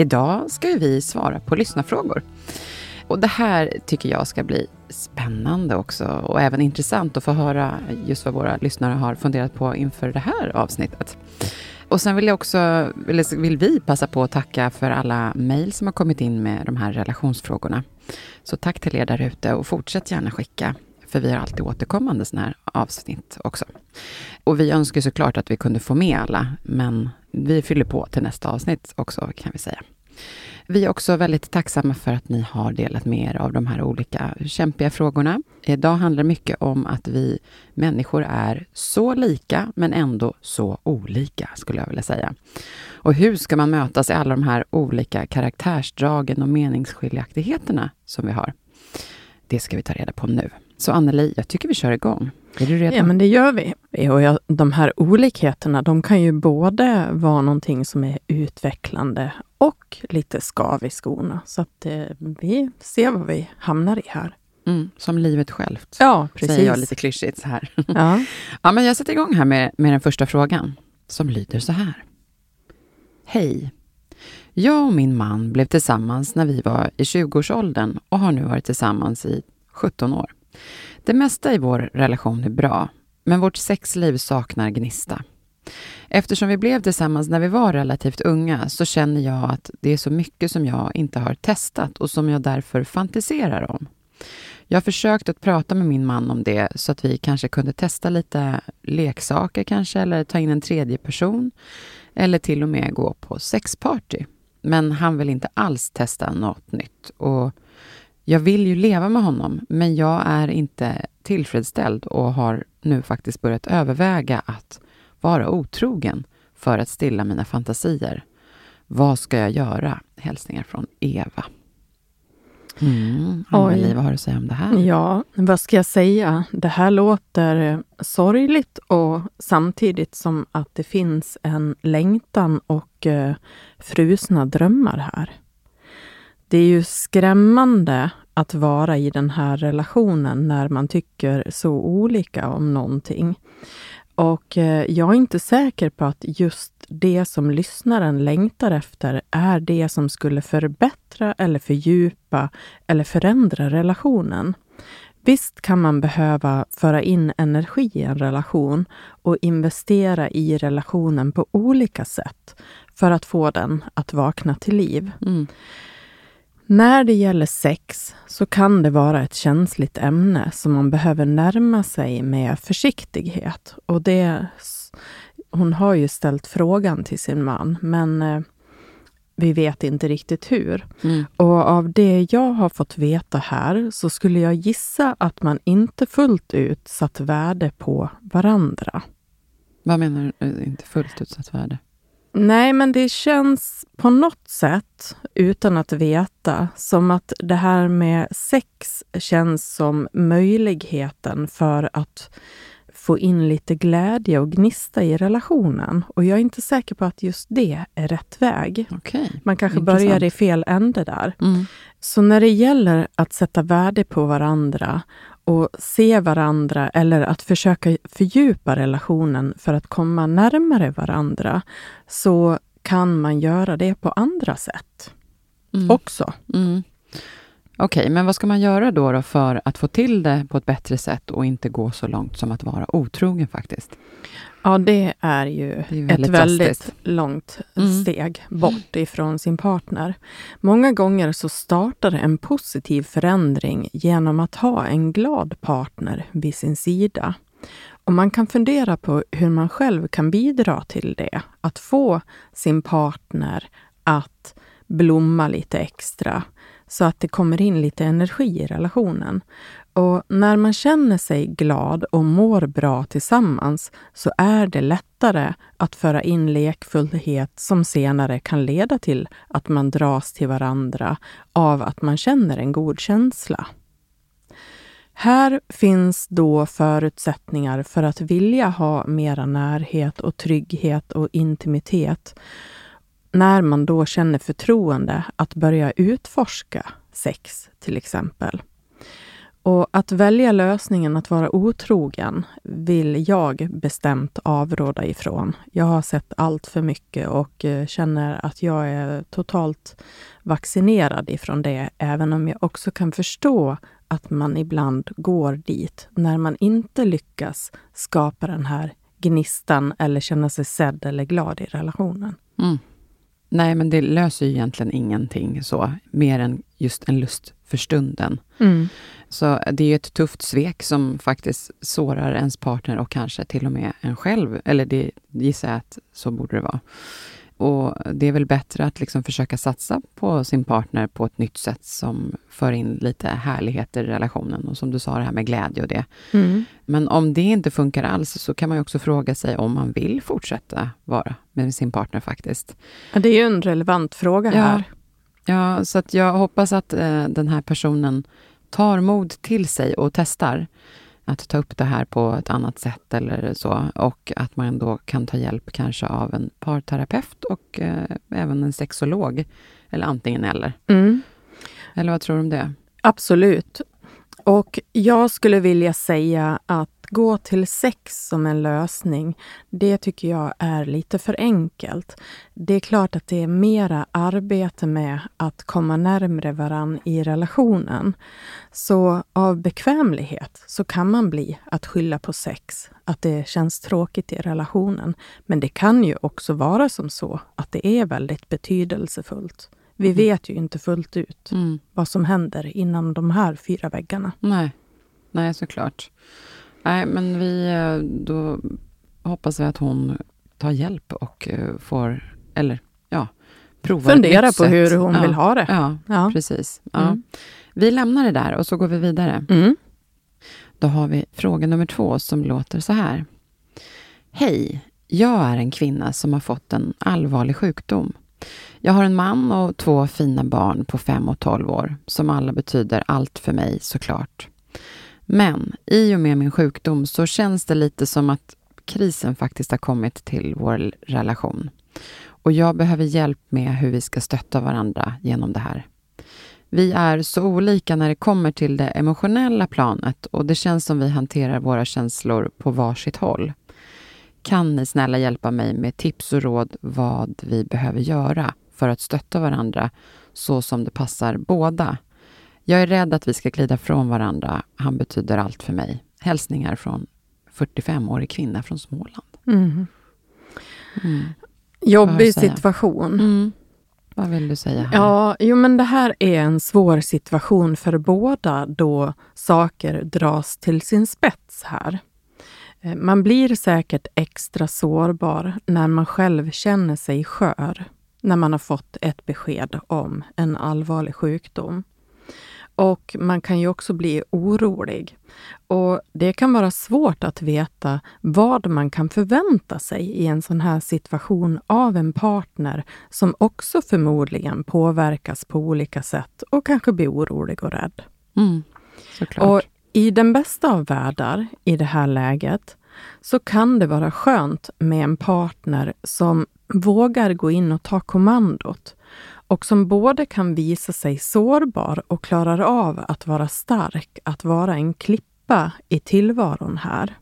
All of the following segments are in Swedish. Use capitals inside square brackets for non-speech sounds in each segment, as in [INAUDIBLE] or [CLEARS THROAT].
Idag ska vi svara på lyssnarfrågor. Och det här tycker jag ska bli spännande också och även intressant att få höra just vad våra lyssnare har funderat på inför det här avsnittet. Och sen vill jag också, eller vill vi passa på att tacka för alla mejl som har kommit in med de här relationsfrågorna. Så tack till er där ute och fortsätt gärna skicka, för vi har alltid återkommande sådana här avsnitt också. Och vi önskar såklart att vi kunde få med alla, men vi fyller på till nästa avsnitt också kan vi säga. Vi är också väldigt tacksamma för att ni har delat med er av de här olika kämpiga frågorna. Idag handlar det mycket om att vi människor är så lika, men ändå så olika, skulle jag vilja säga. Och hur ska man mötas i alla de här olika karaktärsdragen och meningsskiljaktigheterna som vi har? Det ska vi ta reda på nu. Så Anneli, jag tycker vi kör igång. Är du redo? Ja, men det gör vi. Och jag, de här olikheterna, de kan ju både vara någonting som är utvecklande och lite skav i skorna. Så att eh, vi ser vad vi hamnar i här. Mm, som livet självt, Ja, precis. säger jag lite klyschigt så här. [LAUGHS] Ja. [LAUGHS] Ja, men jag sätter igång här med, med den första frågan, som lyder så här. Hej! Jag och min man blev tillsammans när vi var i 20-årsåldern och har nu varit tillsammans i 17 år. Det mesta i vår relation är bra, men vårt sexliv saknar gnista. Eftersom vi blev tillsammans när vi var relativt unga så känner jag att det är så mycket som jag inte har testat och som jag därför fantiserar om. Jag har försökt att prata med min man om det så att vi kanske kunde testa lite leksaker kanske, eller ta in en tredje person. Eller till och med gå på sexparty. Men han vill inte alls testa något nytt. Och jag vill ju leva med honom, men jag är inte tillfredsställd och har nu faktiskt börjat överväga att vara otrogen för att stilla mina fantasier. Vad ska jag göra? Hälsningar från Eva. Mm, Anneli, vad har du att säga om det här? ja, vad ska jag säga? Det här låter eh, sorgligt och samtidigt som att det finns en längtan och eh, frusna drömmar här. Det är ju skrämmande att vara i den här relationen när man tycker så olika om någonting. Och eh, jag är inte säker på att just det som lyssnaren längtar efter är det som skulle förbättra eller fördjupa eller förändra relationen. Visst kan man behöva föra in energi i en relation och investera i relationen på olika sätt för att få den att vakna till liv. Mm. När det gäller sex så kan det vara ett känsligt ämne som man behöver närma sig med försiktighet. Och det, hon har ju ställt frågan till sin man, men eh, vi vet inte riktigt hur. Mm. Och av det jag har fått veta här så skulle jag gissa att man inte fullt ut satt värde på varandra. Vad menar du? eh, Inte fullt utsatt värde? Nej, men det känns på något sätt, utan att veta, som att det här med sex känns som möjligheten för att få in lite glädje och gnista i relationen. Och jag är inte säker på att just det är rätt väg. Okej. Man kanske Intressant. börjar i fel ände där. Mm. Så när det gäller att sätta värde på varandra och se varandra eller att försöka fördjupa relationen för att komma närmare varandra, så kan man göra det på andra sätt Mm. också. Mm. Okej, men vad ska man göra då, då för att få till det på ett bättre sätt och inte gå så långt som att vara otrogen faktiskt? Ja, det är ju Det är ett väldigt väldigt drastiskt. långt Mm. steg bort ifrån sin partner. Många gånger så startar en positiv förändring genom att ha en glad partner vid sin sida. Och man kan fundera på hur man själv kan bidra till det. Att få sin partner att blomma lite extra så att det kommer in lite energi i relationen. Och när man känner sig glad och mår bra tillsammans så är det lättare att föra in lekfullhet som senare kan leda till att man dras till varandra av att man känner en god känsla. Här finns då förutsättningar för att vilja ha mera närhet och trygghet och intimitet när man då känner förtroende att börja utforska sex till exempel. Och att välja lösningen att vara otrogen vill jag bestämt avråda ifrån. Jag har sett allt för mycket och eh, känner att jag är totalt vaccinerad ifrån det, även om jag också kan förstå att man ibland går dit när man inte lyckas skapa den här gnistan eller känna sig sedd eller glad i relationen. Mm. Nej, men det löser ju egentligen ingenting så, mer än just en lust för stunden. Så det är ett tufft svek som faktiskt sårar ens partner och kanske till och med en själv. Eller det gissar jag att så borde det vara. Och det är väl bättre att liksom försöka satsa på sin partner på ett nytt sätt som för in lite härligheter i relationen. Och som du sa, det här med glädje och det. Mm. Men om det inte funkar alls så kan man också fråga sig om man vill fortsätta vara med sin partner faktiskt. Ja, det är ju en relevant fråga här. Ja, så att jag hoppas att eh, den här personen tar mod till sig och testar att ta upp det här på ett annat sätt eller så. Och att man då kan ta hjälp kanske av en parterapeut och eh, även en sexolog. Eller antingen eller. Mm. Eller vad tror du om det? Absolut. Och jag skulle vilja säga att gå till sex som en lösning, det tycker jag är lite för enkelt. Det är klart att det är mera arbete med att komma närmre varann i relationen. Så av bekvämlighet så kan man bli att skylla på sex, att det känns tråkigt i relationen. Men det kan ju också vara som så att det är väldigt betydelsefullt. Vi vet ju inte fullt ut Mm. vad som händer inom de här fyra väggarna. Nej. Nej, såklart. Nej, men vi, eh, då hoppas vi att hon tar hjälp och eh, får, eller ja, prova ett Fundera på sätt. hur hon ja. vill ha det. Ja, Ja. precis. Ja. Mm. Vi lämnar det där och så går vi vidare. Mm. Då har vi fråga nummer två som låter så här. Hej, jag är en kvinna som har fått en allvarlig sjukdom. Jag har en man och två fina barn på 5 och 12 år, som alla betyder allt för mig såklart. Men i och med min sjukdom så känns det lite som att krisen faktiskt har kommit till vår relation. Och jag behöver hjälp med hur vi ska stötta varandra genom det här. Vi är så olika när det kommer till det emotionella planet och det känns som vi hanterar våra känslor på varsitt håll. Kan ni snälla hjälpa mig med tips och råd vad vi behöver göra för att stötta varandra så som det passar båda? Jag är rädd att vi ska glida från varandra. Han betyder allt för mig. Hälsningar från 45-årig kvinna från Småland. Mm. Mm. Jobbig situation. Mm. Vad vill du säga här? Ja, jo men det här är en svår situation för båda då saker dras till sin spets här. Eh, Man blir säkert extra sårbar när man själv känner sig skör, när man har fått ett besked om en allvarlig sjukdom. Och man kan ju också bli orolig. Och det kan vara svårt att veta vad man kan förvänta sig i en sån här situation av en partner som också förmodligen påverkas på olika sätt och kanske blir orolig och rädd. Mm. Och i den bästa av världar, i det här läget, så kan det vara skönt med en partner som vågar gå in och ta kommandot och som både kan visa sig sårbar och klarar av att vara stark, att vara en klippa i tillvaron här.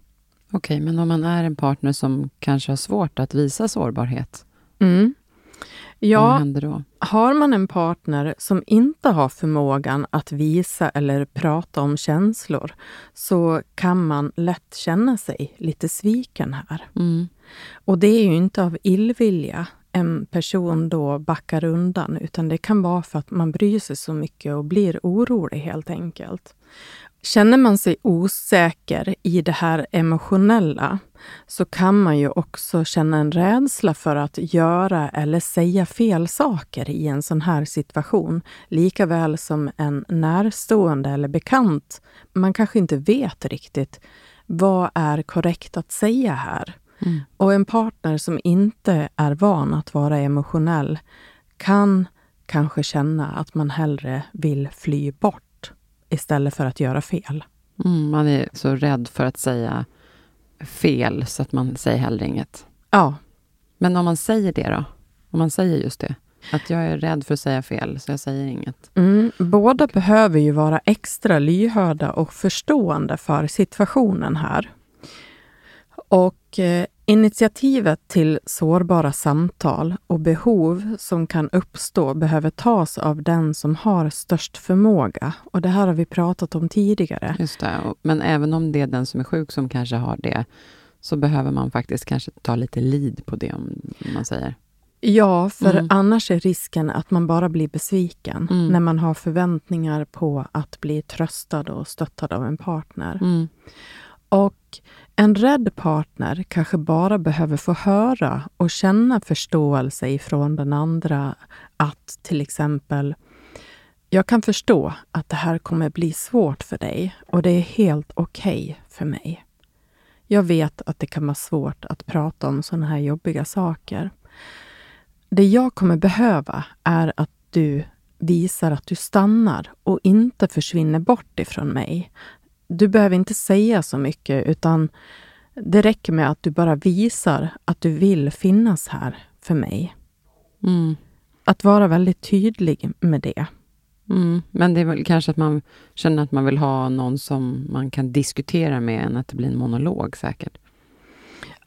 Okej, men om man är en partner som kanske har svårt att visa sårbarhet? Mm. Ja, Vad händer då? Har man en partner som inte har förmågan att visa eller prata om känslor så kan man lätt känna sig lite sviken här. Mm. Och det är ju inte av illvilja en person då backar undan, utan det kan vara för att man bryr sig så mycket och blir orolig helt enkelt. Känner man sig osäker i det här emotionella så kan man ju också känna en rädsla för att göra eller säga fel saker i en sån här situation. Lika väl som en närstående eller bekant. Man kanske inte vet riktigt vad är korrekt att säga här. Mm. Och en partner som inte är van att vara emotionell kan kanske känna att man hellre vill fly bort istället för att göra fel. Mm, man är så rädd för att säga fel så att man säger hellre inget. Ja, Men om man säger det då? Om man säger just det? Att jag är rädd för att säga fel, så jag säger inget. mm. båda behöver ju vara extra lyhörda och förstående för situationen här. Och eh, initiativet till sårbara samtal och behov som kan uppstå behöver tas av den som har störst förmåga. Och det här har vi pratat om tidigare. Just det. Men även om det är den som är sjuk som kanske har det, så behöver man faktiskt kanske ta lite lid på det, om man säger. Ja, för Mm. annars är risken att man bara blir besviken Mm. när man har förväntningar på att bli tröstad och stöttad av en partner. Mm. Och en rädd partner kanske bara behöver få höra och känna förståelse ifrån den andra att till exempel jag kan förstå att det här kommer bli svårt för dig och det är helt okej för mig. Jag vet att det kan vara svårt att prata om sådana här jobbiga saker. Det jag kommer behöva är att du visar att du stannar och inte försvinner bort ifrån mig. Du behöver inte säga så mycket, utan det räcker med att du bara visar att du vill finnas här för mig. Mm. Att vara väldigt tydlig med det. Mm. Men det är väl kanske att man känner att man vill ha någon som man kan diskutera med, än att det blir en monolog säkert.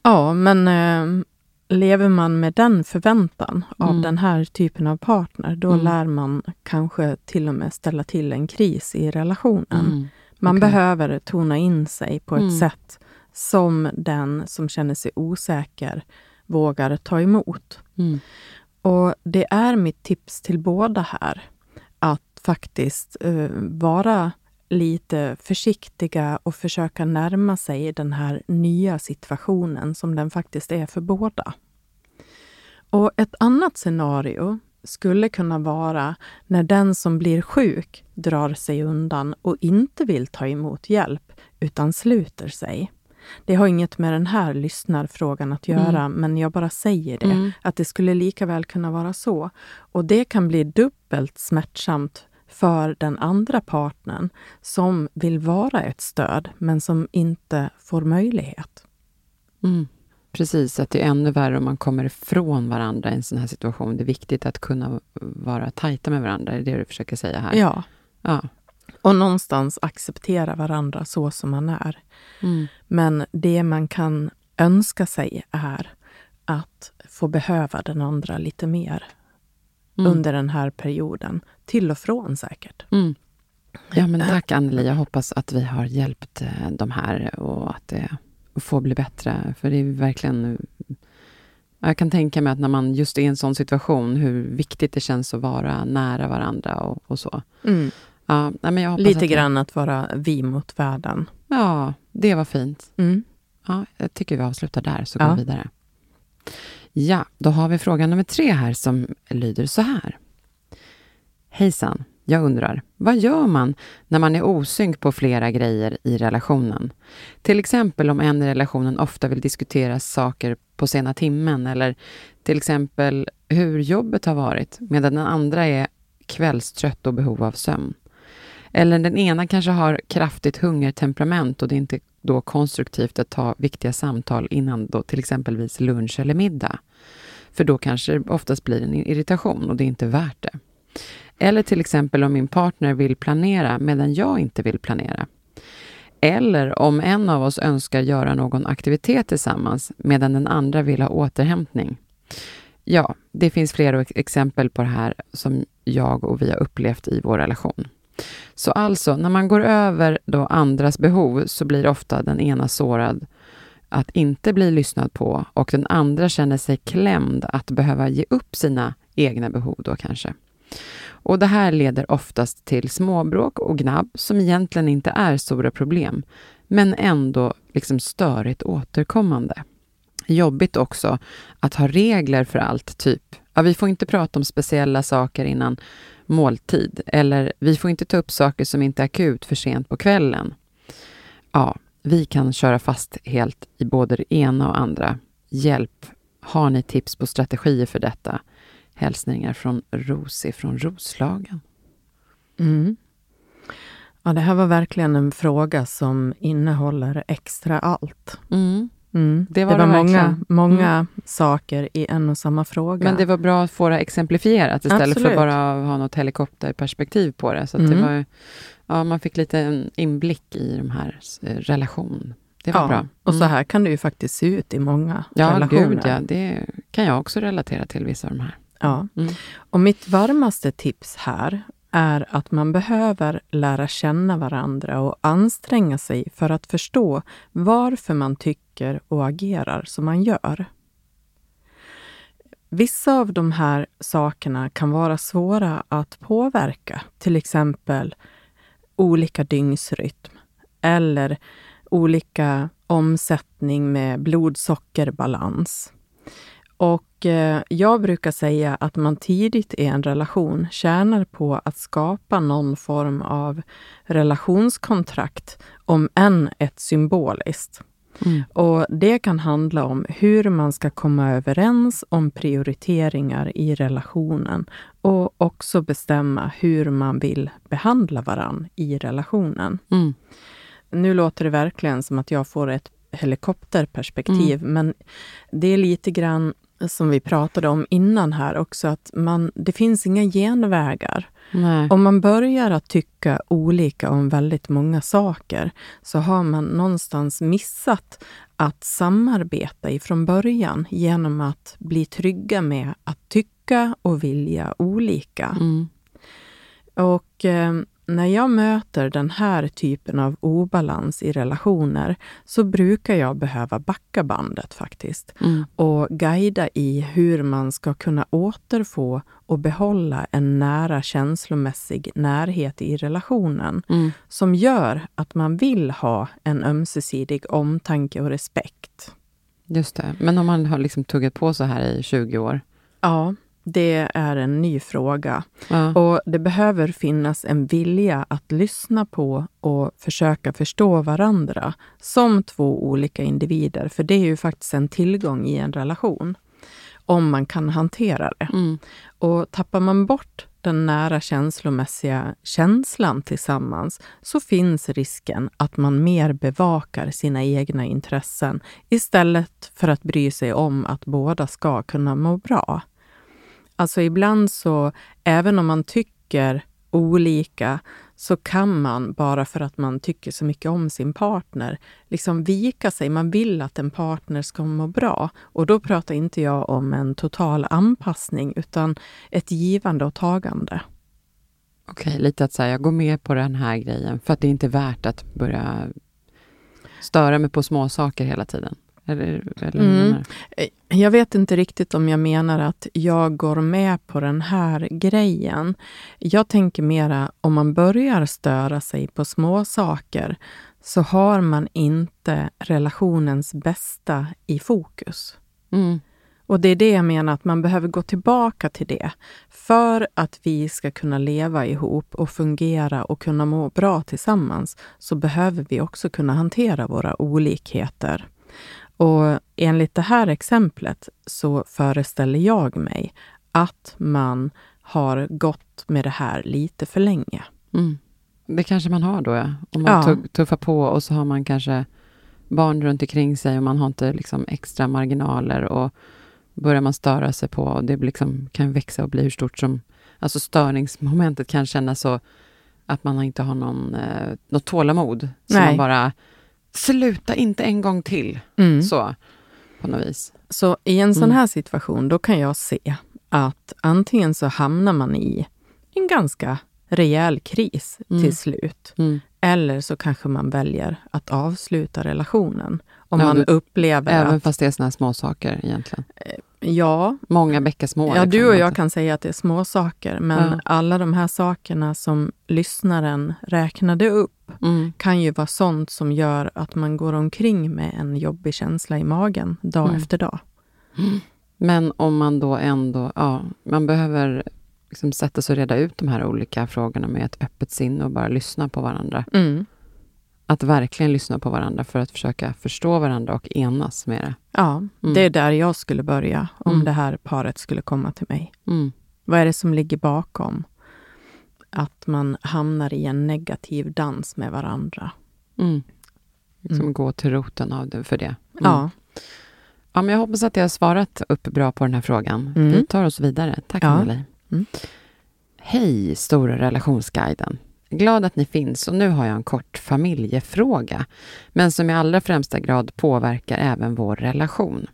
Ja, men eh, lever man med den förväntan av Mm. den här typen av partner, då Mm. lär man kanske till och med ställa till en kris i relationen. Man Okej. behöver tona in sig på ett Mm. sätt som den som känner sig osäker vågar ta emot. Mm. Och det är mitt tips till båda här, att faktiskt eh, vara lite försiktiga och försöka närma sig den här nya situationen som den faktiskt är för båda. Och ett annat scenario skulle kunna vara när den som blir sjuk drar sig undan och inte vill ta emot hjälp, utan sluter sig. Det har inget med den här lyssnarfrågan att göra, men jag bara säger det. Mm. Att det skulle lika väl kunna vara så. Och det kan bli dubbelt smärtsamt för den andra partnern som vill vara ett stöd, men som inte får möjlighet. Mm. Precis, att det är ännu värre om man kommer ifrån varandra i en sån här situation. Det är viktigt att kunna vara tajta med varandra, det är det du försöker säga här. Ja, ja. och någonstans acceptera varandra så som man är. Mm. Men det man kan önska sig är att få behöva den andra lite mer Mm. under den här perioden. Till och från säkert. Mm. Ja, men tack Anneli. Jag hoppas att vi har hjälpt eh, de här och att det får bli bättre. För det är verkligen... Jag kan tänka mig att när man just är i en sån situation, hur viktigt det känns att vara nära varandra och, och så. Ja, nej, men jag Lite att grann att vara vi mot världen. Ja, det var fint. Mm. Ja, jag tycker vi avslutar där, så Ja. går vi vidare. Ja, då har vi fråga nummer tre här som lyder så här. Hejsan, jag undrar, vad gör man när man är osynk på flera grejer i relationen? Till exempel om en i relationen ofta vill diskutera saker på sena timmen eller till exempel hur jobbet har varit medan den andra är kvällstrött och behov av sömn. Eller den ena kanske har kraftigt hungertemperament och det är inte då konstruktivt att ta viktiga samtal innan då till exempelvis lunch eller middag. För då kanske det oftast blir en irritation och det är inte värt det. Eller till exempel om min partner vill planera medan jag inte vill planera. Eller om en av oss önskar göra någon aktivitet tillsammans medan den andra vill ha återhämtning. ja, det finns flera exempel på det här som jag och vi har upplevt i vår relation. Så alltså, när man går över då andras behov så blir ofta den ena sårad att inte bli lyssnad på och den andra känner sig klämd att behöva ge upp sina egna behov då kanske. Och det här leder oftast till småbråk och gnabb som egentligen inte är stora problem, men ändå liksom störigt återkommande. Jobbigt också att ha regler för allt, typ ja, vi får inte prata om speciella saker innan måltid, eller vi får inte ta upp saker som inte är akut för sent på kvällen. Ja, vi kan köra fast helt i både det ena och andra. Hjälp! Har ni tips på strategier för detta? Hälsningar från Rosie från Roslagen. Mm. Ja, det här var verkligen en fråga som innehåller extra allt. Mm. Mm. Det var det var det många, många Mm. saker i en och samma fråga. Men det var bra att få det exemplifierat istället Absolut. för bara att ha något helikopterperspektiv på det. Så det Mm. var, ja, man fick lite en inblick i de här eh, relation. Det var ja, bra. Och så Mm. här kan det ju faktiskt se ut i många Ja, relationer. gud ja. Det kan jag också relatera till, vissa av de här. Ja. Mm. Och mitt varmaste tips här är att man behöver lära känna varandra och anstränga sig för att förstå varför man tycker och agerar som man gör. Vissa av de här sakerna kan vara svåra att påverka, till exempel olika dygnsrytm eller olika omsättning med blodsockerbalans. Och eh, jag brukar säga att man tidigt i en relation tjänar på att skapa någon form av relationskontrakt, om än ett symboliskt. Mm. Och Det kan handla om hur man ska komma överens om prioriteringar i relationen och också bestämma hur man vill behandla varann i relationen. Mm. Nu låter det verkligen som att jag får ett helikopterperspektiv, men det är lite grann som vi pratade om innan här också, att man, det finns inga genvägar. Nej. Om man börjar att tycka olika om väldigt många saker så har man någonstans missat att samarbeta ifrån början genom att bli trygga med att tycka och vilja olika. Mm. Och eh, när jag möter den här typen av obalans i relationer så brukar jag behöva backa bandet faktiskt Mm. och guida i hur man ska kunna återfå och behålla en nära känslomässig närhet i relationen Mm. som gör att man vill ha en ömsesidig omtanke och respekt. Just det. Men om man har liksom tuggat på så här i 20 år? Ja, det är en ny fråga. Ja. Och det behöver finnas en vilja att lyssna på och försöka förstå varandra som två olika individer. För det är ju faktiskt en tillgång i en relation, om man kan hantera det. Mm. Och tappar man bort den nära känslomässiga känslan tillsammans så finns risken att man mer bevakar sina egna intressen istället för att bry sig om att båda ska kunna må bra. Alltså ibland så, även om man tycker olika, så kan man, bara för att man tycker så mycket om sin partner, liksom vika sig. Man vill att en partner ska må bra. Och då pratar inte jag om en total anpassning, utan ett givande och tagande. Okej, lite att säga, jag går med på den här grejen för att det är inte värt att börja störa mig på små saker hela tiden. Eller, eller Mm. du? Jag vet inte riktigt om jag menar att jag går med på den här grejen. Jag tänker mera, om man börjar störa sig på små saker så har man inte relationens bästa i fokus. Mm. Och det är det jag menar, att man behöver gå tillbaka till det. För att vi ska kunna leva ihop och fungera och kunna må bra tillsammans så behöver vi också kunna hantera våra olikheter. Och enligt det här exemplet så föreställer jag mig att man har gått med det här lite för länge. Mm. Det kanske man har då, ja. Om man Ja. tu- tuffar på och så har man kanske barn runt omkring sig och man har inte liksom extra marginaler och börjar man störa sig på och det liksom, kan växa och bli hur stort som... Alltså störningsmomentet kan kännas så att man inte har någon, eh, något tålamod. Så Nej. man bara, sluta inte en gång till. Mm. Så, på något vis. Så i en sån Mm. här situation, då kan jag se att antingen så hamnar man i en ganska rejäl kris Mm. till slut. Mm. Eller så kanske man väljer att avsluta relationen. Om Ja, man du- upplever Även att, fast det är såna här små saker egentligen. ja, Många bäckar små. ja, liksom, du och jag kan säga att det är små saker, men Ja. alla de här sakerna som lyssnaren räknade upp Mm. kan ju vara sånt som gör att man går omkring med en jobbig känsla i magen dag Mm. efter dag. Men om man då ändå, ja, man behöver liksom sätta sig och reda ut de här olika frågorna med ett öppet sinne och bara lyssna på varandra. Mm. Att verkligen lyssna på varandra för att försöka förstå varandra och enas med det. Ja, Mm. det är där jag skulle börja om Mm. det här paret skulle komma till mig. Mm. Vad är det som ligger bakom att man hamnar i en negativ dans med varandra? Mm. Liksom Mm. gå till roten av det för det. Ja, ja, men jag hoppas att jag har svarat upp bra på den här frågan. Vi tar oss vidare. Tack Ja. Anneli. Mm. Hej, Stora relationsguiden. Glad att ni finns och nu har jag en kort familjefråga, men som i allra främsta grad påverkar även vår relation.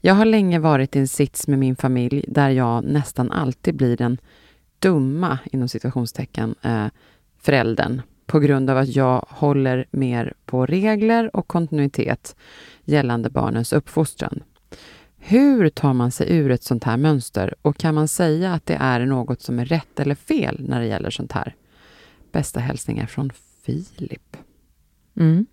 Jag har länge varit i en sits med min familj där jag nästan alltid blir den dumma, inom situationstecken, eh, föräldern på grund av att jag håller mer på regler och kontinuitet gällande barnens uppfostran. Hur tar man sig ur ett sånt här mönster och kan man säga att det är något som är rätt eller fel när det gäller sånt här? Bästa hälsningar från Filip. mm.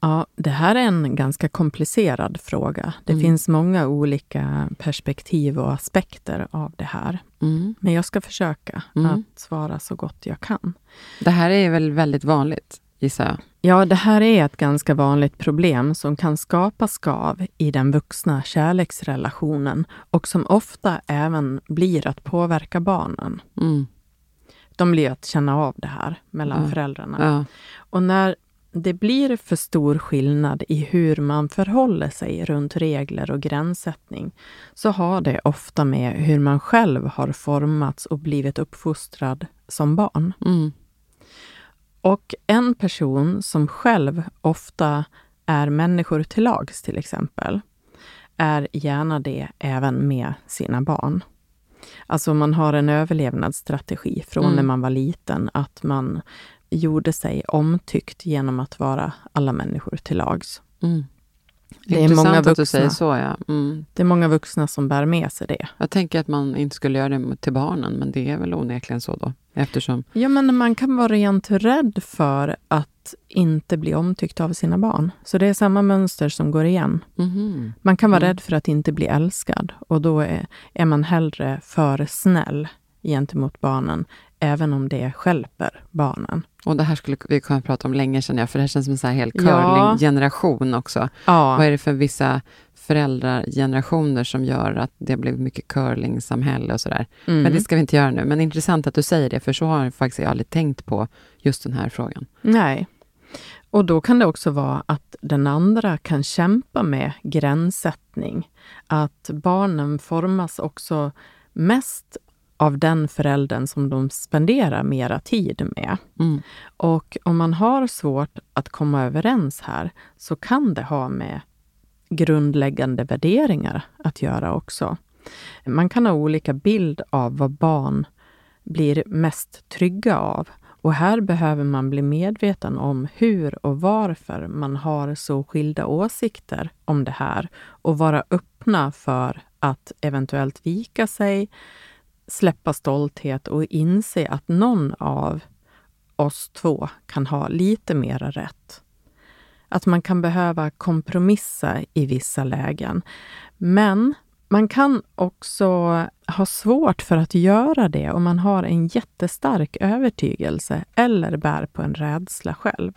ja, det här är en ganska komplicerad fråga. Det Mm. finns många olika perspektiv och aspekter av det här. Mm. Men jag ska försöka Mm. att svara så gott jag kan. Det här är väl väldigt vanligt, gissar jag? Ja, det här är ett ganska vanligt problem som kan skapa skav i den vuxna kärleksrelationen och som ofta även blir att påverka barnen. Mm. De blir att känna av det här mellan Ja. föräldrarna. Ja. Och när det blir för stor skillnad i hur man förhåller sig runt regler och gränssättning så har det ofta med hur man själv har formats och blivit uppfostrad som barn. Mm. Och en person som själv ofta är människor till lags till exempel, är gärna det även med sina barn. Alltså man har en överlevnadsstrategi från Mm. när man var liten, att man gjorde sig omtyckt genom att vara alla människor till lags. Mm. Det är, Intressant många att du vuxna, säger så, ja. Mm. det är många vuxna som bär med sig det. Jag tänker att man inte skulle göra det till barnen, men det är väl onekligen så då, eftersom... Ja, men man kan vara rent rädd för att inte bli omtyckt av sina barn. Så det är samma mönster som går igen. Mhm. Man kan vara Mm. rädd för att inte bli älskad och då är, är man hellre för snäll gentemot barnen, även om det stjälper barnen. Och det här skulle vi kunna prata om länge känner jag, för det här känns som en så här hel Ja. curling-generation också. Ja, Vad är det för vissa föräldragenerationer som gör att det blev mycket curling-samhälle och sådär? mm. Men det ska vi inte göra nu. Men intressant att du säger det, för så har jag faktiskt aldrig tänkt på just den här frågan. Nej. Och då kan det också vara att den andra kan kämpa med gränssättning. Att barnen formas också mest av den föräldern som de spenderar mera tid med. Mm. Och om man har svårt att komma överens här så kan det ha med grundläggande värderingar att göra också. Man kan ha olika bild av vad barn blir mest trygga av. Och här behöver man bli medveten om hur och varför man har så skilda åsikter om det här och vara öppna för att eventuellt vika sig, släppa stolthet och inse att någon av oss två kan ha lite mera rätt. Att man kan behöva kompromissa i vissa lägen. Men man kan också ha svårt för att göra det om man har en jättestark övertygelse eller bär på en rädsla själv.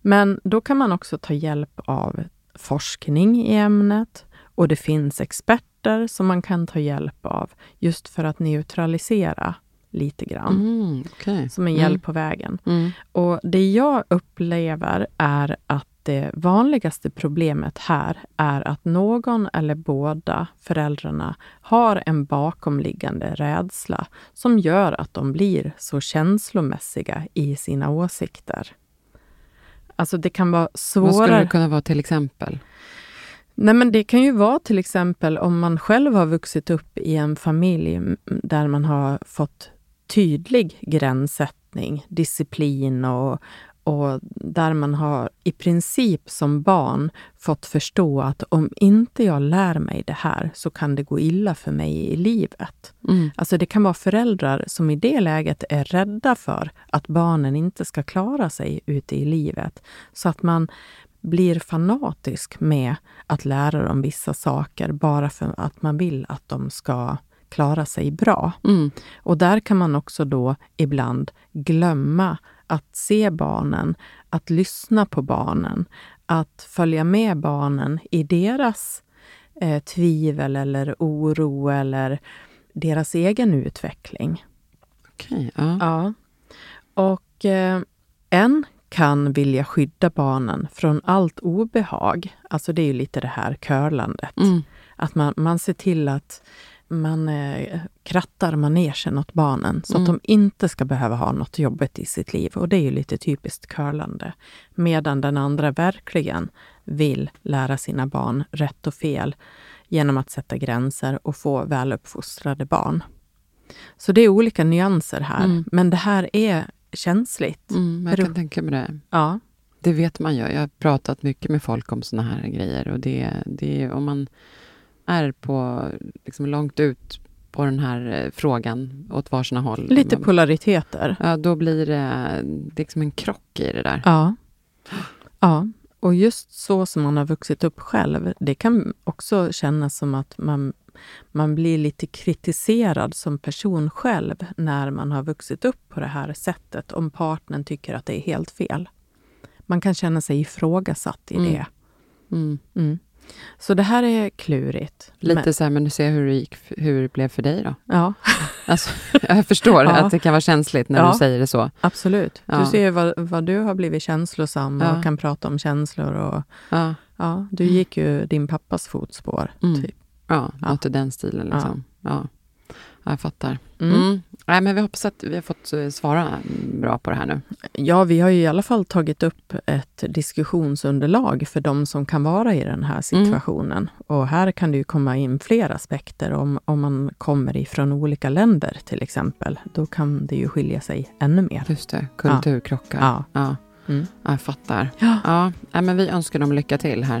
Men då kan man också ta hjälp av forskning i ämnet och det finns experter som man kan ta hjälp av just för att neutralisera lite grann, Mm, okej. som en hjälp på vägen. Mm. Och det jag upplever är att det vanligaste problemet här är att någon eller båda föräldrarna har en bakomliggande rädsla som gör att de blir så känslomässiga i sina åsikter. Alltså det kan vara Vad skulle svårare. det kunna vara till exempel? Nej, men det kan ju vara till exempel om man själv har vuxit upp i en familj där man har fått tydlig gränssättning, disciplin och, och där man har i princip som barn fått förstå att om inte jag lär mig det här så kan det gå illa för mig i livet. Mm. Alltså det kan vara föräldrar som i det läget är rädda för att barnen inte ska klara sig ute i livet. Så att man blir fanatisk med att lära dem vissa saker bara för att man vill att de ska klara sig bra. Mm. Och där kan man också då ibland glömma att se barnen, att lyssna på barnen, att följa med barnen i deras eh, tvivel eller oro eller deras egen utveckling. Okej, ja. Ja. Och eh, en kan vilja skydda barnen från allt obehag. Alltså det är ju lite det här curlandet. Mm. Att man, man ser till att man eh, krattar manegen åt barnen så att Mm. de inte ska behöva ha något jobbigt i sitt liv. Och det är ju lite typiskt curlande. Medan den andra verkligen vill lära sina barn rätt och fel genom att sätta gränser och få väluppfostrade barn. Så det är olika nyanser här. Mm. Men det här är känsligt. Mm, jag kan tänka mig det. Ja. Det vet man ju. Jag har pratat mycket med folk om såna här grejer. Och det, det om man är på liksom långt ut på den här eh, frågan åt varsina håll. Lite man- polariteter. Ja, då blir det, det är liksom en krock i det där. Ja. ja. Och just så som man har vuxit upp själv, det kan också kännas som att man, man blir lite kritiserad som person själv när man har vuxit upp på det här sättet, om partnern tycker att det är helt fel. Man kan känna sig ifrågasatt i Mm. det. Mm. Mm. Så det här är klurigt. Lite Men, så här, men du ser hur det, gick, hur det blev för dig då? ja, [LAUGHS] Alltså, jag förstår Ja. att det kan vara känsligt när Ja. du säger det så. absolut. Ja. Du ser vad, vad du har blivit känslosam och kan prata om känslor. Och, Ja, du gick ju din pappas fotspår. Mm. Typ. ja Ja. något i den stilen. Liksom. Ja. Ja, jag fattar. Mm. Mm. Nej, men vi hoppas att vi har fått eh, svara bra på det här nu. Ja, vi har ju i alla fall tagit upp ett diskussionsunderlag för de som kan vara i den här situationen. Och här kan det ju komma in fler aspekter. Om, om man kommer ifrån olika länder till exempel, då kan det ju skilja sig ännu mer. Just det, kulturkrockar. Ja. Ja. Mm. Ja, jag fattar. Ja. Ja, men vi önskar dem lycka till här.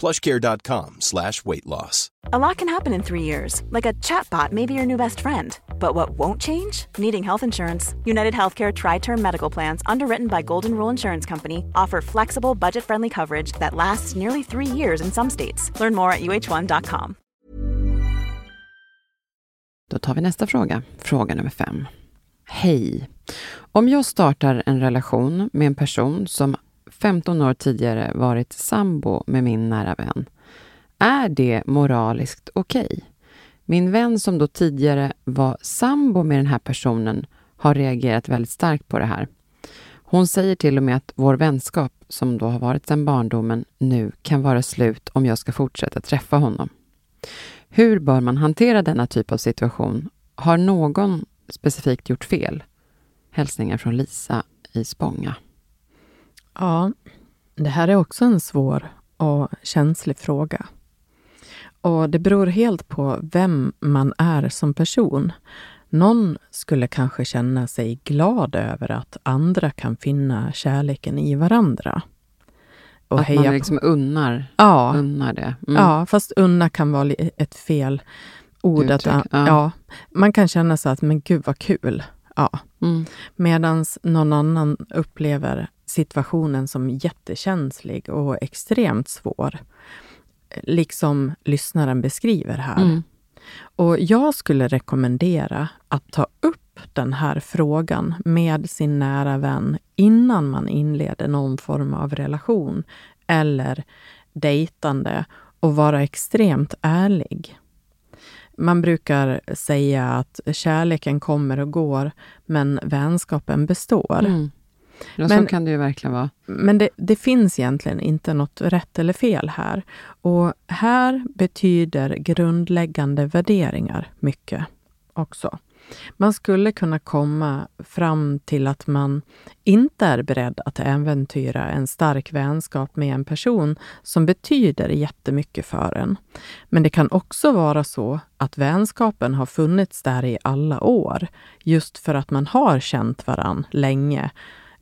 plushcare.com slash weight loss. A lot can happen in three years, like a chatbot may be your new best friend. But what won't change? Needing health insurance. United Healthcare Tri Term Medical Plans, underwritten by Golden Rule Insurance Company, offer flexible, budget friendly coverage that lasts nearly three years in some states. Learn more at uh1.com. Då tar vi nästa fråga. Fråga nummer fem. Hej! Om jag startar en relation med en person som 15 år tidigare varit sambo med min nära vän, är det moraliskt okej? Min vän som då tidigare var sambo med den här personen har reagerat väldigt starkt på det här. Hon säger till och med att vår vänskap, som då har varit sedan barndomen, nu kan vara slut om jag ska fortsätta träffa honom. Hur bör man hantera denna typ av situation? Har någon specifikt gjort fel? Hälsningar från Lisa i Spånga. Ja, det här är också en svår och känslig fråga. Och det beror helt på vem man är som person. Någon skulle kanske känna sig glad över att andra kan finna kärleken i varandra. Och att man på- liksom unnar, Ja, unnar det. Mm. Ja, fast unna kan vara ett fel ord. Att, ja. ja. man kan känna så att, men gud vad kul. Ja. Mm. Medan någon annan upplever situationen som jättekänslig och extremt svår. Liksom lyssnaren beskriver här. Mm. Och jag skulle rekommendera att ta upp den här frågan med sin nära vän innan man inleder någon form av relation eller dejtande och vara extremt ärlig. Man brukar säga att kärleken kommer och går, men vänskapen består. Mm. Ja, Men- så kan det ju verkligen vara. Men det, det finns egentligen inte något rätt eller fel här. Och här betyder grundläggande värderingar mycket också. Man skulle kunna komma fram till att man inte är beredd att äventyra en stark vänskap med en person som betyder jättemycket för en. Men det kan också vara så att vänskapen har funnits där i alla år, just för att man har känt varann länge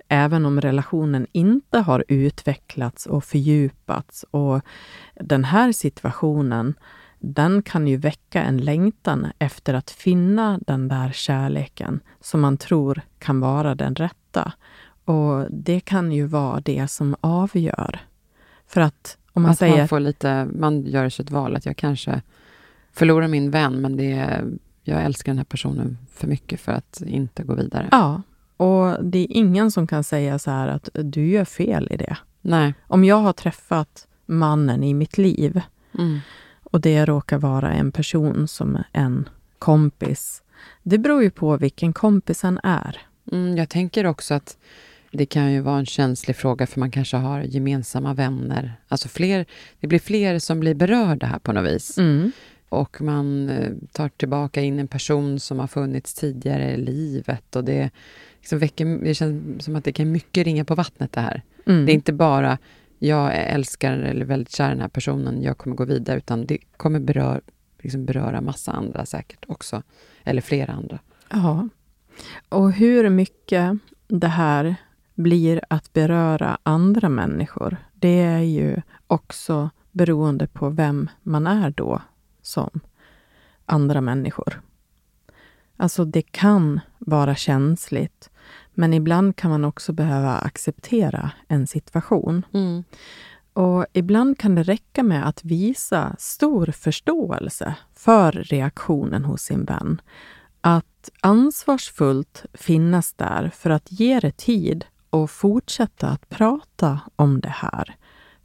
även om relationen inte har utvecklats och fördjupats. Och den här situationen, den kan ju väcka en längtan efter att finna den där kärleken som man tror kan vara den rätta. Och det kan ju vara det som avgör. För att om man att säger... man får lite, man gör sig ett val att jag kanske förlorar min vän, men det är, jag älskar den här personen för mycket för att inte gå vidare. Ja, och det är ingen som kan säga så här att du gör fel i det. Nej. Om jag har träffat mannen i mitt liv Mm. och det råkar vara en person som en kompis. Det beror ju på vilken kompisen är. Mm, jag tänker också att det kan ju vara en känslig fråga för man kanske har gemensamma vänner. Alltså fler, det blir fler som blir berörda här på något vis. Mm. Och man eh, tar tillbaka in en person som har funnits tidigare i livet. Och det, liksom väcker, det känns som att det kan mycket ringa på vattnet det här. Mm. Det är inte bara jag älskar eller väldigt kär den här personen, jag kommer gå vidare, utan det kommer berör, liksom beröra massa andra säkert också. Eller flera andra. Ja. Och hur mycket det här blir att beröra andra människor, det är ju också beroende på vem man är då som andra människor. Alltså det kan vara känsligt, men ibland kan man också behöva acceptera en situation. Mm. Och ibland kan det räcka med att visa stor förståelse för reaktionen hos sin vän. Att ansvarsfullt finnas där för att ge det tid och fortsätta att prata om det här.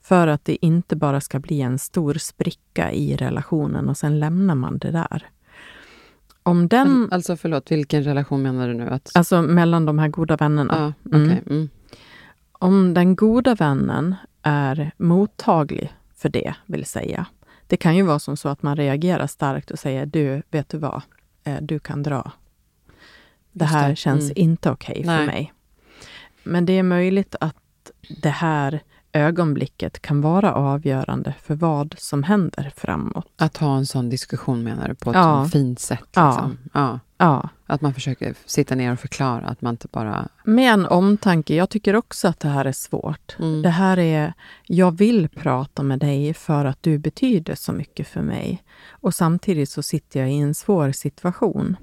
För att det inte bara ska bli en stor spricka i relationen och sen lämnar man det där. Om den, alltså förlåt, vilken relation menar du nu? Att, alltså mellan de här goda vännerna. ja, okej. Mm. Mm. Om den goda vännen är mottaglig för det, vill säga. Det kan ju vara som så att man reagerar starkt och säger du, vet du vad, Eh, du kan dra. Det här det. känns Mm. inte okej för Nej. mig. Men det är möjligt att det här ögonblicket kan vara avgörande för vad som händer framåt. Att ha en sån diskussion menar du, på ett Ja. fint sätt? Ja. Liksom. Ja. Ja, Att man försöker sitta ner och förklara, att man inte bara... med en omtanke. Jag tycker också att det här är svårt. Mm. Det här är, jag vill prata med dig för att du betyder så mycket för mig. Och samtidigt så sitter jag i en svår situation.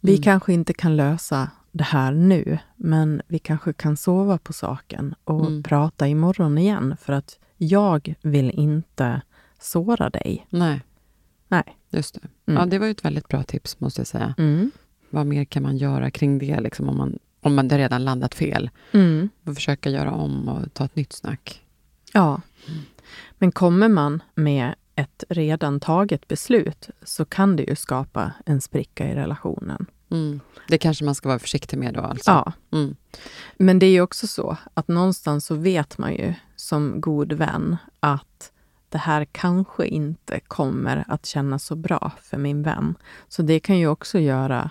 Vi Mm. kanske inte kan lösa det här nu, men vi kanske kan sova på saken och Mm. prata imorgon igen för att jag vill inte såra dig. Nej, Nej. just det. Mm. Ja, det var ju ett väldigt bra tips, måste jag säga. Mm. Vad mer kan man göra kring det, liksom, om, man, om man redan landat fel? Mm. Och försöka göra om och ta ett nytt snack. Ja. Men kommer man med ett redan taget beslut så kan det ju skapa en spricka i relationen. Mm. Det kanske man ska vara försiktig med då, alltså? Ja. Mm. Men det är ju också så att någonstans så vet man ju som god vän att det här kanske inte kommer att kännas så bra för min vän. Så det kan ju också göra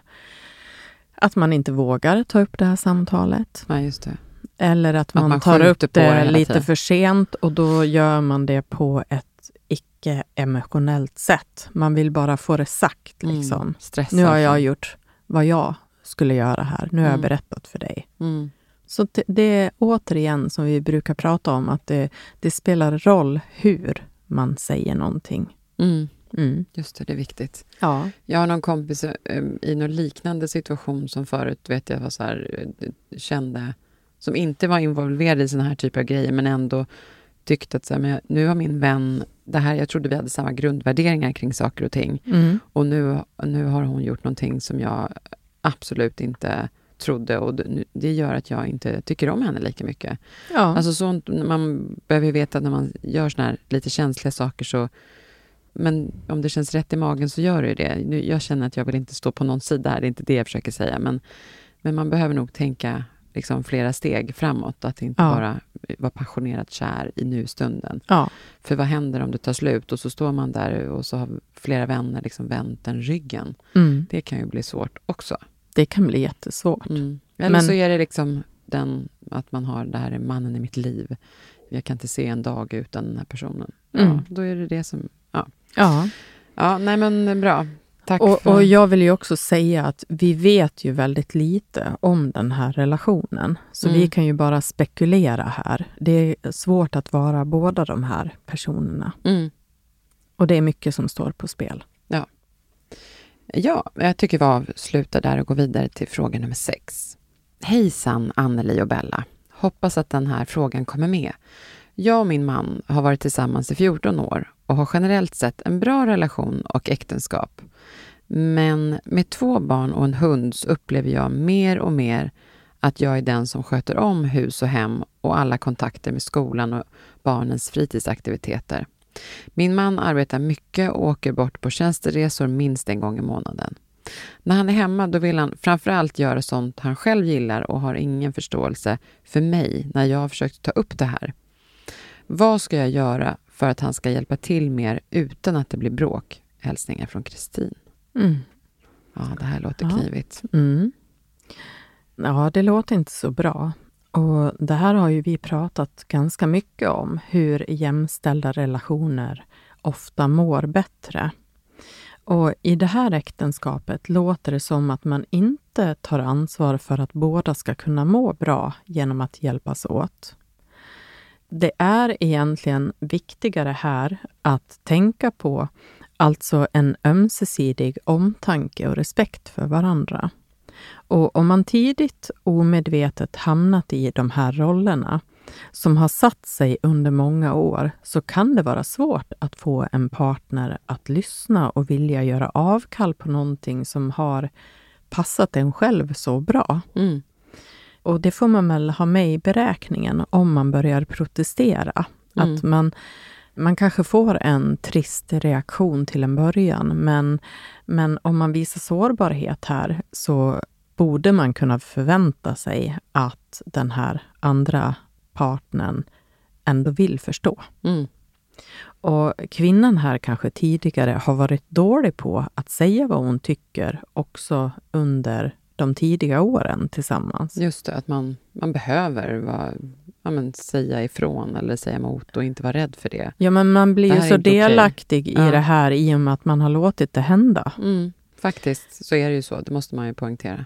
att man inte vågar ta upp det här samtalet. Ja, just det. Eller att man, man tar upp det, det lite tiden. för sent och då gör man det på ett icke-emotionellt sätt. Man vill bara få det sagt. Liksom. Mm. Nu har jag gjort vad jag skulle göra här. Nu har jag Mm. berättat för dig. Mm. Så det- är återigen som vi brukar prata om, att det, det spelar roll hur man säger någonting. Mm. Mm. Just det, det är viktigt. Ja. Jag har någon kompis eh, i någon liknande situation som förut vet jag var så här, eh, kände, som inte var involverad i såna här typer av grejer, men ändå tyckte att så här, men nu har min vän, det här, jag trodde vi hade samma grundvärderingar kring saker och ting, Mm. och nu, nu har hon gjort någonting som jag absolut inte trodde och det- gör att jag inte tycker om henne lika mycket. Ja. Alltså sånt, man behöver veta att när man gör såna här lite känsliga saker så men om det känns rätt i magen så gör det det. Nu, jag känner att jag vill inte stå på någon sida här, det är inte det jag försöker säga. Men, men man behöver nog tänka liksom flera steg framåt. Att inte Ja. bara vara passionerat kär i nustunden. ja. För vad händer om det tar slut och så står man där och så har flera vänner liksom vänt en ryggen. Mm. Det kan ju bli svårt också. Det kan bli jättesvårt. Mm. Eller Men- så är det liksom den, att man har det här är mannen i mitt liv. Jag kan inte se en dag utan den här personen. Ja, Mm. då är det det som... Ja, Ja. ja nej men bra. Tack Och, för... och jag vill ju också säga att vi vet ju väldigt lite om den här relationen. Så Mm. vi kan ju bara spekulera här. Det är svårt att vara båda de här personerna. Mm. Och det är mycket som står på spel. Ja, jag tycker vi avslutar där och går vidare till fråga nummer sex. Hejsan Anneli och Bella. Hoppas att den här frågan kommer med. Jag och min man har varit tillsammans i 14 år och har generellt sett en bra relation och äktenskap. Men med två barn och en hund så upplever jag mer och mer att jag är den som sköter om hus och hem och alla kontakter med skolan och barnens fritidsaktiviteter. Min man arbetar mycket och åker bort på tjänsteresor minst en gång i månaden. När han är hemma då vill han framförallt göra sånt han själv gillar och har ingen förståelse för mig när jag har försökt ta upp det här. Vad ska jag göra för att han ska hjälpa till mer utan att det blir bråk? Hälsningar från Kristin. Mm. Ja, det här låter Ja. knivigt. Mm. Ja, det låter inte så bra. Och det här har ju vi pratat ganska mycket om, hur jämställda relationer ofta mår bättre. Och i det här äktenskapet låter det som att man inte tar ansvar för att båda ska kunna må bra genom att hjälpas åt. Det är egentligen viktigare här att tänka på alltså en ömsesidig omtanke och respekt för varandra. Och om man tidigt omedvetet hamnat i de här rollerna som har satt sig under många år så kan det vara svårt att få en partner att lyssna och vilja göra avkall på någonting som har passat en själv så bra. Mm. Och det får man väl ha med i beräkningen om man börjar protestera. Mm. Att man, man kanske får en trist reaktion till en början, men, men om man visar sårbarhet här så borde man kunna förvänta sig att den här andra partnern ändå vill förstå. Mm. Och kvinnan här kanske tidigare har varit dålig på att säga vad hon tycker också under de tidiga åren tillsammans. Just det, att man, man behöver vara, ja, men, säga ifrån eller säga emot och inte vara rädd för det. Ja, men man blir ju så delaktig i Ja. det här i och med att man har låtit det hända. Mm. Faktiskt så är det ju så, det måste man ju poängtera.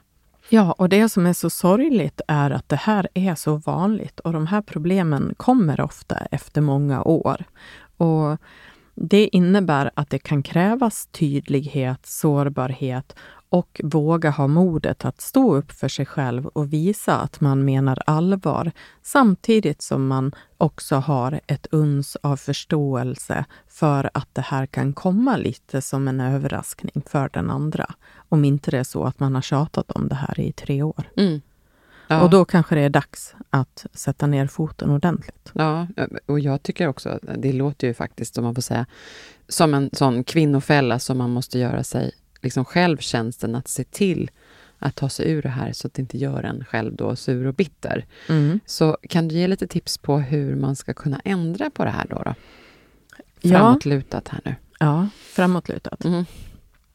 Ja, och det som är så sorgligt är att det här är så vanligt och de här problemen kommer ofta efter många år. Och det innebär att det kan krävas tydlighet, sårbarhet och våga ha modet att stå upp för sig själv och visa att man menar allvar samtidigt som man också har ett uns av förståelse för att det här kan komma lite som en överraskning för den andra. Om inte det är så att man har tjatat om det här i tre år. Mm. Ja. Och då kanske det är dags att sätta ner foten ordentligt. Ja, och jag tycker också, att det låter ju faktiskt, om man får säga, som en sån kvinnofälla som man måste göra sig liksom själv tjänsten att se till att ta sig ur det här så att det inte gör en själv då sur och bitter. Mm. Så kan du ge lite tips på hur man ska kunna ändra på det här då? då? Framåtlutat här nu. Ja, framåtlutat. Mm.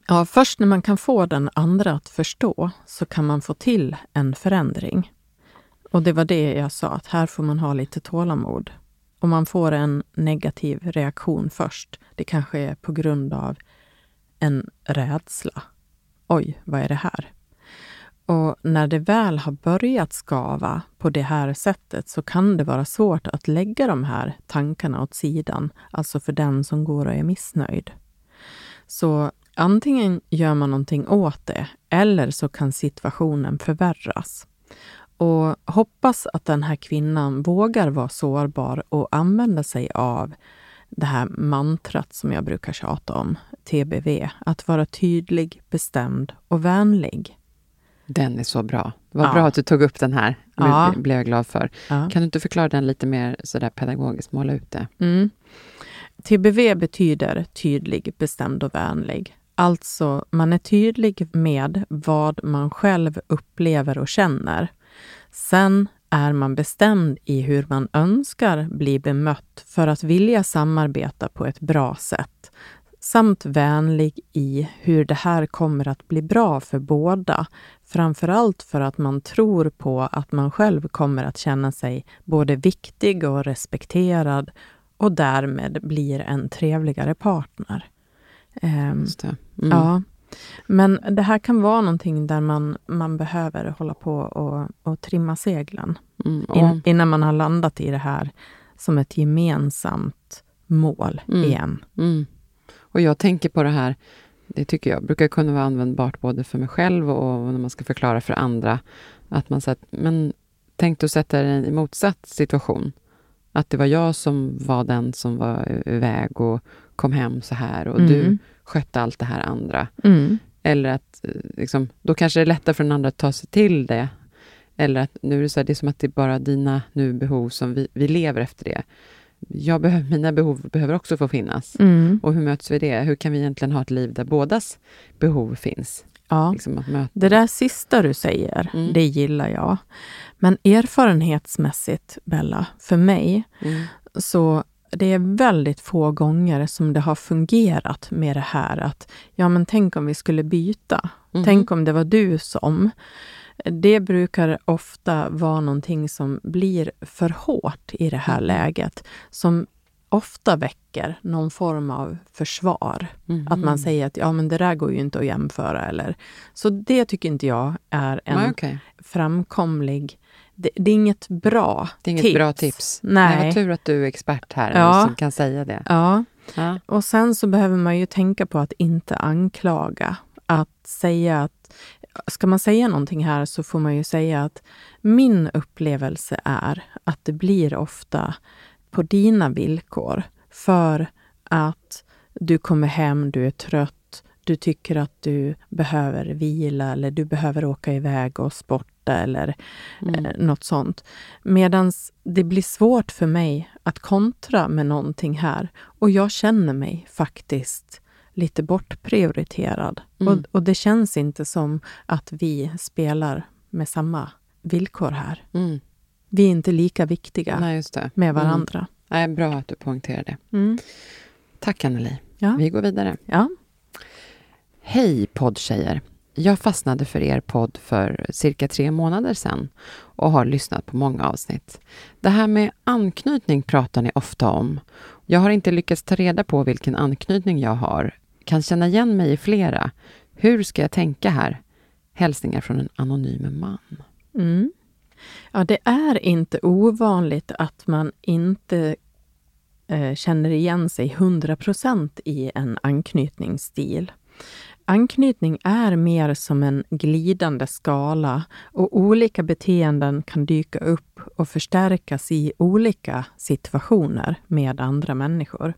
Ja, först när man kan få den andra att förstå så kan man få till en förändring. Och det var det jag sa, att här får man ha lite tålamod. Om man får en negativ reaktion först, det kanske är på grund av en rädsla. Oj, vad är det här? Och när det väl har börjat skava på det här sättet så kan det vara svårt att lägga de här tankarna åt sidan, alltså för den som går och är missnöjd. Så antingen gör man någonting åt det eller så kan situationen förvärras. Och hoppas att den här kvinnan vågar vara sårbar och använda sig av det här mantrat som jag brukar tjata om, TBV, att vara tydlig, bestämd och vänlig. Den är så bra. Var Ja. bra att du tog upp den här. Det Ja. blev jag glad för. Ja. Kan du inte förklara den lite mer sådär pedagogiskt, måla ut det? Mm. TBV betyder tydlig, bestämd och vänlig. Alltså, man är tydlig med vad man själv upplever och känner. Sen är man bestämd i hur man önskar bli bemött för att vilja samarbeta på ett bra sätt. Samt vänlig i hur det här kommer att bli bra för båda. Framförallt för att man tror på att man själv kommer att känna sig både viktig och respekterad och därmed blir en trevligare partner. Det. Mm. Ja. Men det här kan vara någonting där man, man behöver hålla på och, och trimma seglen Mm. Och, in, innan man har landat i det här som ett gemensamt mål Mm. igen. mm. och jag tänker på det här, det tycker jag brukar kunna vara användbart både för mig själv och när man ska förklara för andra. Att man säger, men tänk att sätta dig i motsatt situation. Att det var jag som var den som var iväg och kom hem så här och du Mm. Skötte allt det här andra. Mm. Eller att eh, liksom, då kanske det är lättare för den andra att ta sig till det. Eller att nu är det så här, det är som att det är bara dina nu behov som vi, vi lever efter det. Jag behöver, mina behov behöver också få finnas. Mm. Och hur möts vi det? Hur kan vi egentligen ha ett liv där bådas behov finns? Ja. Liksom att möta. Det där sista du säger, Mm. det gillar jag. Men erfarenhetsmässigt, Bella, för mig, Mm. så det är väldigt få gånger som det har fungerat med det här att ja, men tänk om vi skulle byta. Mhm. Tänk om det var du som. Det brukar ofta vara någonting som blir för hårt i det här Mhm. läget, som ofta väcker någon form av försvar. Mhm. Att man säger att ja, men det där går ju inte att jämföra. Eller. Så det tycker inte jag är en okej. framkomlig... Det, det är inget bra Det är inget tips. bra tips. Nej. vad tur att du är expert här Ja. som kan säga det. Ja, Ja. och sen så behöver man ju tänka på att inte anklaga. Att säga att, ska man säga någonting här så får man ju säga att min upplevelse är att det blir ofta på dina villkor. För att du kommer hem, du är trött, du tycker att du behöver vila eller du behöver åka iväg och sporta eller Mm. eh, något sånt. Medan det blir svårt för mig att kontra med någonting här. Och jag känner mig faktiskt lite bortprioriterad. Mm. Och, och det känns inte som att vi spelar med samma villkor här. Mm. Vi är inte lika viktiga Nej, med Mm. varandra. Nej, bra att du poängterar det. Mm. Tack Anneli. Ja. Vi går vidare. Ja. Hej poddtjejer! Jag fastnade för er podd för cirka tre månader sedan och har lyssnat på många avsnitt. Det här med anknytning pratar ni ofta om. Jag har inte lyckats ta reda på vilken anknytning jag har. Kan känna igen mig i flera. Hur ska jag tänka här? Hälsningar från en anonym man. Mm. Ja, det är inte ovanligt att man inte eh, känner igen sig 100 procent i en anknytningsstil. Anknytning är mer som en glidande skala och olika beteenden kan dyka upp och förstärkas i olika situationer med andra människor.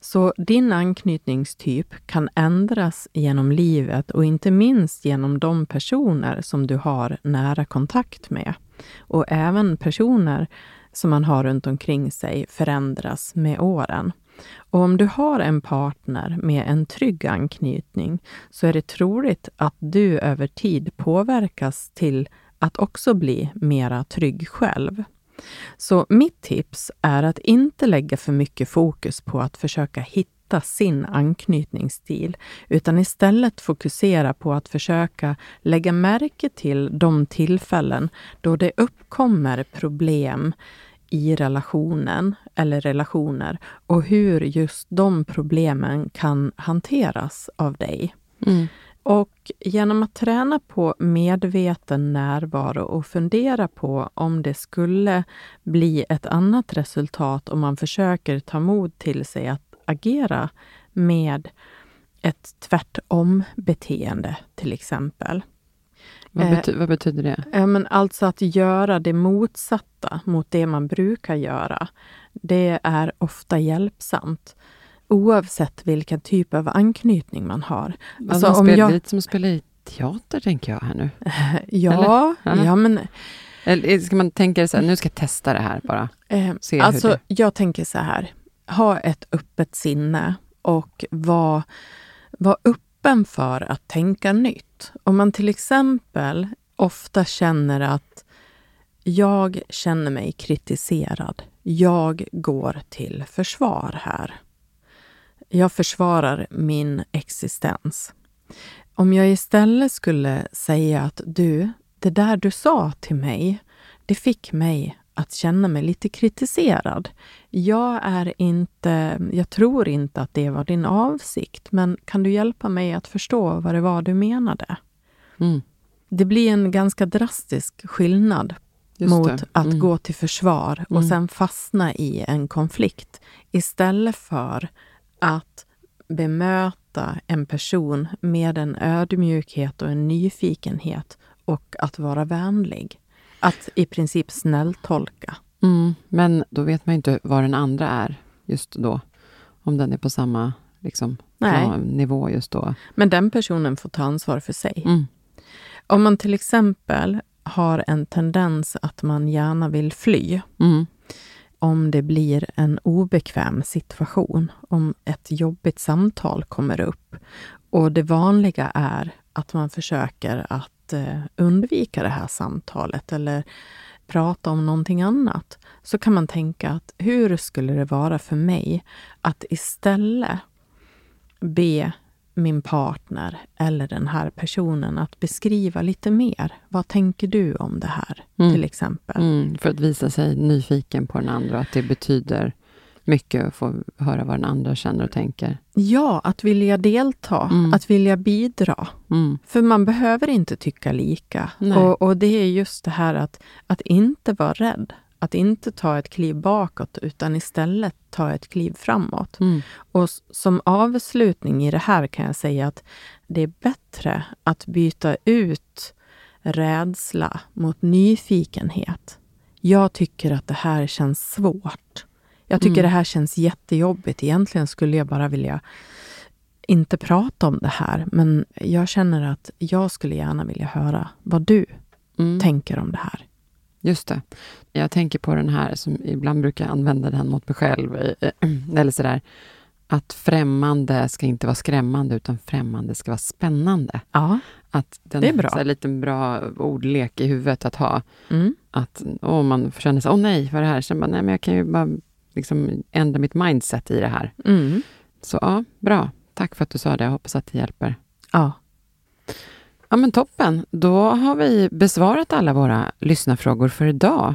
Så din anknytningstyp kan ändras genom livet och inte minst genom de personer som du har nära kontakt med. Och även personer som man har runt omkring sig förändras med åren. Och om du har en partner med en trygg anknytning så är det troligt att du över tid påverkas till att också bli mera trygg själv. Så mitt tips är att inte lägga för mycket fokus på att försöka hitta sin anknytningsstil, utan istället fokusera på att försöka lägga märke till de tillfällen då det uppkommer problem i relationen eller relationer och hur just de problemen kan hanteras av dig. Mm. Och genom att träna på medveten närvaro och fundera på om det skulle bli ett annat resultat om man försöker ta mod till sig att agera med ett tvärtom-beteende till exempel. Vad, Eh, bety- vad betyder det? Ja, men alltså att göra det motsatta mot det man brukar göra, det är ofta hjälpsamt. Oavsett vilken typ av anknytning man har. Alltså, Alltså, om spel, jag- Lite som att spela i teater, tänker jag här nu. [LAUGHS] Ja, Eller? ja men Eller ska man tänka så här, nu ska jag testa det här bara? Eh, Se hur alltså, det- jag tänker så här. Ha ett öppet sinne och var, var öppen för att tänka nytt. Om man till exempel ofta känner att jag känner mig kritiserad. Jag går till försvar här. Jag försvarar min existens. Om jag istället skulle säga att du, det där du sa till mig, det fick mig att känna mig lite kritiserad. Jag är inte, jag tror inte att det var din avsikt, men kan du hjälpa mig att förstå vad det var du menade? Mm. Det blir en ganska drastisk skillnad Just mot det. att Mm. gå till försvar och Mm. sen fastna i en konflikt istället för att bemöta en person med en ödmjukhet och en nyfikenhet och att vara vänlig. Att i princip snälltolka. Mm, men då vet man ju inte vad den andra är just då. Om den är på samma liksom, plan- nivå just då. Men den personen får ta ansvar för sig. Mm. Om man till exempel har en tendens att man gärna vill fly Mm. om det blir en obekväm situation, om ett jobbigt samtal kommer upp. Och det vanliga är att man försöker att eh, undvika det här samtalet eller prata om någonting annat. Så kan man tänka att hur skulle det vara för mig att istället be min partner eller den här personen att beskriva lite mer. Vad tänker du om det här, Mm. till exempel? Mm, för att visa sig nyfiken på den andra, att det betyder mycket att få höra vad den andra känner och tänker. Ja, att vilja delta, Mm. att vilja bidra. Mm. För man behöver inte tycka lika. Och, och det är just det här att, att inte vara rädd. Att inte ta ett kliv bakåt, utan istället ta ett kliv framåt. Mm. Och som avslutning i det här kan jag säga att det är bättre att byta ut rädsla mot nyfikenhet. Jag tycker att det här känns svårt. Jag tycker Mm. det här känns jättejobbigt. Egentligen skulle jag bara vilja inte prata om det här, men jag känner att jag skulle gärna vilja höra vad du Mm. tänker om det här. Just det. Jag tänker på den här, som ibland brukar jag använda den mot mig själv, eh, [CLEARS THROAT] eller sådär, att främmande ska inte vara skrämmande, utan främmande ska vara spännande. Ja. Att den, Det är bra. Liten bra ordlek i huvudet att ha. Mm. Att åh, man känner sig, åh nej, vad är det här? Sen bara, nej, men jag kan ju bara liksom ändra mitt mindset i det här. Mm. Så ja, bra. Tack för att du sa det. Jag hoppas att det hjälper. Ja. Ja, men toppen. Då har vi besvarat alla våra lyssnarfrågor för idag.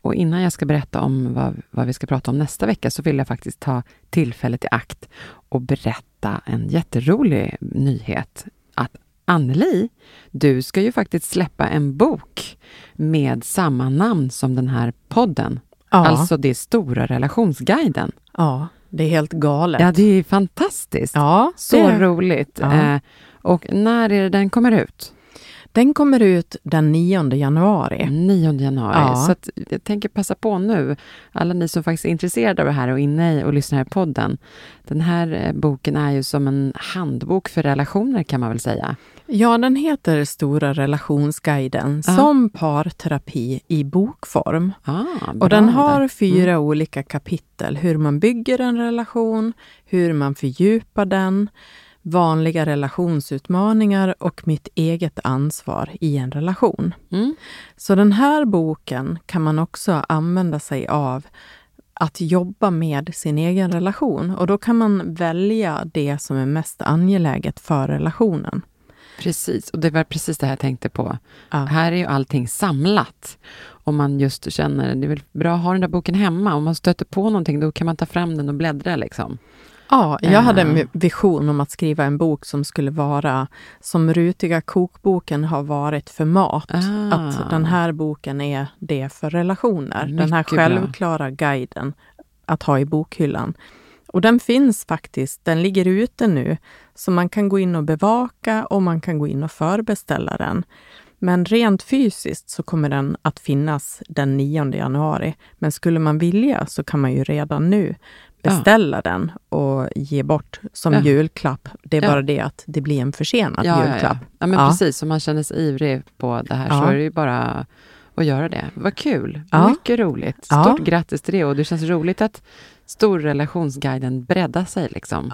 Och innan jag ska berätta om vad, vad vi ska prata om nästa vecka så vill jag faktiskt ta tillfället i akt och berätta en jätterolig nyhet. Att Anneli, du ska ju faktiskt släppa en bok med samma namn som den här podden. Ja. Alltså det är Stora relationsguiden. ja, det är helt galet. Ja, det är fantastiskt. Ja, Så roligt. Ja. Eh, och när är det den kommer ut? Den kommer ut den 9 januari. 9 januari. Ja. Så att jag tänker passa på nu, alla ni som faktiskt är intresserade av det här och inne i och lyssnar här i podden. Den här eh, boken är ju som en handbok för relationer kan man väl säga. Ja, den heter Stora relationsguiden Ja. som parterapi i bokform. Ah, Och den har fyra Mm. olika kapitel. Hur man bygger en relation, hur man fördjupar den, vanliga relationsutmaningar och mitt eget ansvar i en relation. Mm. Så den här boken kan man också använda sig av att jobba med sin egen relation och då kan man välja det som är mest angeläget för relationen. Precis, och det var precis det här jag tänkte på. Ja. Här är ju allting samlat. Om man just känner, det är väl bra att ha den där boken hemma. Om man stöter på någonting, då kan man ta fram den och bläddra liksom. Ja, jag hade en vision om att skriva en bok som skulle vara som Rutiga kokboken har varit för mat. Ah. Att den här boken är det för relationer. den här Mycket bra. självklara guiden att ha i bokhyllan. Och den finns faktiskt, den ligger ute nu, så man kan gå in och bevaka och man kan gå in och förbeställa den. Men rent fysiskt så kommer den att finnas den 9 januari. Men skulle man vilja så kan man ju redan nu beställa ja. den och ge bort som ja. julklapp. Det är ja. bara det att det blir en försenad julklapp. Ja, men precis. Om man känner sig ivrig på det här så är det ju bara att göra det. Vad kul! Mycket roligt. Stort grattis till det och det känns roligt att Storrelationsguiden breddar sig. Liksom.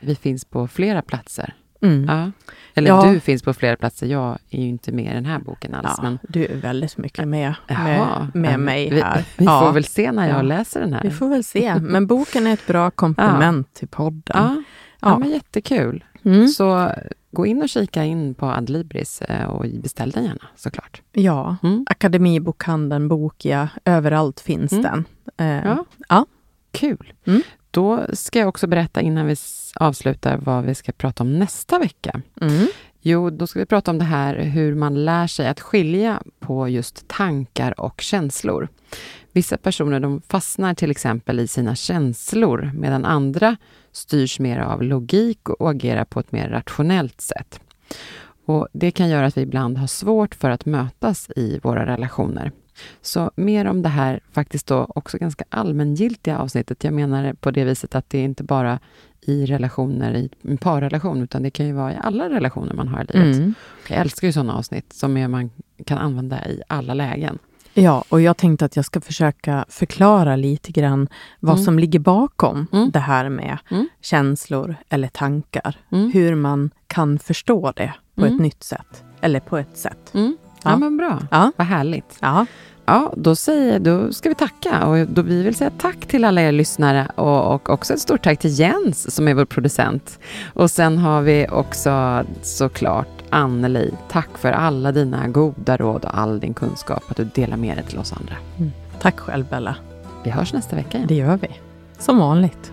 Vi finns på flera platser. Mm. Ja. Eller ja. du finns på flera platser. Jag är ju inte med i den här boken alls. Ja, men... Du är väldigt mycket med, med, med mig här. Vi, vi får väl se när jag läser den här. Vi får väl se. [LAUGHS] Men boken är ett bra komplement till podden. Ja, men jättekul. Mm. Så gå in och kika in på Adlibris eh, och beställ den gärna såklart. Ja, mm. Akademibokhandeln, Bokia, överallt finns mm. den. Eh, ja. ja. Kul. Mm. Då ska jag också berätta innan vi avslutar vad vi ska prata om nästa vecka. Mm. Jo, då ska vi prata om det här hur man lär sig att skilja på just tankar och känslor. Vissa personer de fastnar till exempel i sina känslor medan andra styrs mer av logik och agerar på ett mer rationellt sätt. Och Det kan göra att vi ibland har svårt för att mötas i våra relationer. Så mer om det här faktiskt då också ganska allmängiltiga avsnittet. Jag menar på det viset att det är inte bara i relationer, i en parrelation, utan det kan ju vara i alla relationer man har i livet. Mm. Jag älskar ju sådana avsnitt som man kan använda i alla lägen. Ja, och jag tänkte att jag ska försöka förklara lite grann vad mm. som ligger bakom mm. det här med mm. känslor eller tankar. Mm. Hur man kan förstå det på ett mm. nytt sätt, eller på ett sätt. Ja. ja, men bra. Ja. Vad härligt. Ja. Ja, då, säger, då ska vi tacka. Och då vi vill säga tack till alla er lyssnare och, och också ett stort tack till Jens som är vår producent. Och sen har vi också såklart Anneli. Tack för alla dina goda råd och all din kunskap, att du delar med dig till oss andra. Mm. Tack själv Bella. Vi hörs nästa vecka igen. Det gör vi. Som vanligt.